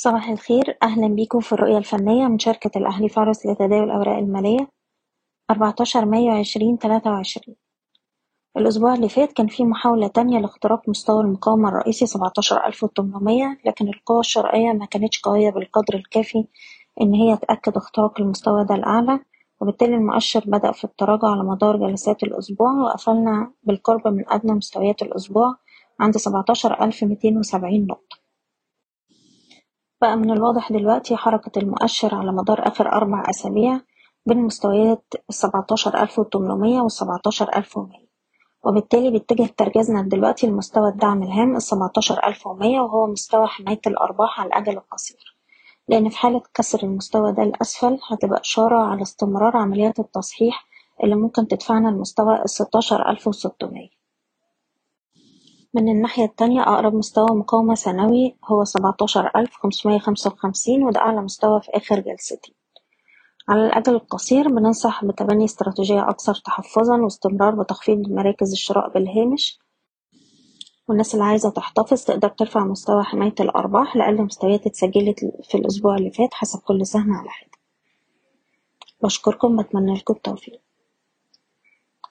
صباح الخير. أهلا بيكم في الرؤية الفنية. من شركة الأهلي فارس لتداول الأوراق المالية. 14 مايو 2023 الأسبوع اللي فات كان في محاولة تانية لاختراق مستوى المقاومة الرئيسي 17800 لكن القوى الشرائية ما كانتش قوية بالقدر الكافي إن هي تأكد اختراق المستوى ده الأعلى وبالتالي المؤشر بدأ في التراجع على مدار جلسات الأسبوع وقفلنا بالقرب من أدنى مستويات الأسبوع عند 17270 نقطة. بقى من الواضح دلوقتي حركة المؤشر على مدار آخر أربع أسابيع بين مستويات السبعتاشر ألف وتمنمية والسبعتاشر ألف ومية. وبالتالي بيتجه تركيزنا دلوقتي لمستوى الدعم الهام السبعتاشر ألف ومية وهو مستوى حماية الأرباح على الأجل القصير. لأن في حالة كسر المستوى ده لأسفل هتبقى إشارة على استمرار عمليات التصحيح اللي ممكن تدفعنا لمستوى الستاشر ألف وستمية. من الناحية التانية أقرب مستوى مقاومة سنوي هو سبعتاشر ألف خمسمية خمسة وخمسين وده أعلى مستوى في آخر جلستين على الأجل القصير بننصح بتبني استراتيجية أكثر تحفظا واستمرار بتخفيض مراكز الشراء بالهامش. والناس اللي عايزة تحتفظ تقدر ترفع مستوى حماية الأرباح لأقل مستويات اتسجلت في الأسبوع اللي فات حسب كل سهم على حدة بشكركم بتمنى لكم التوفيق.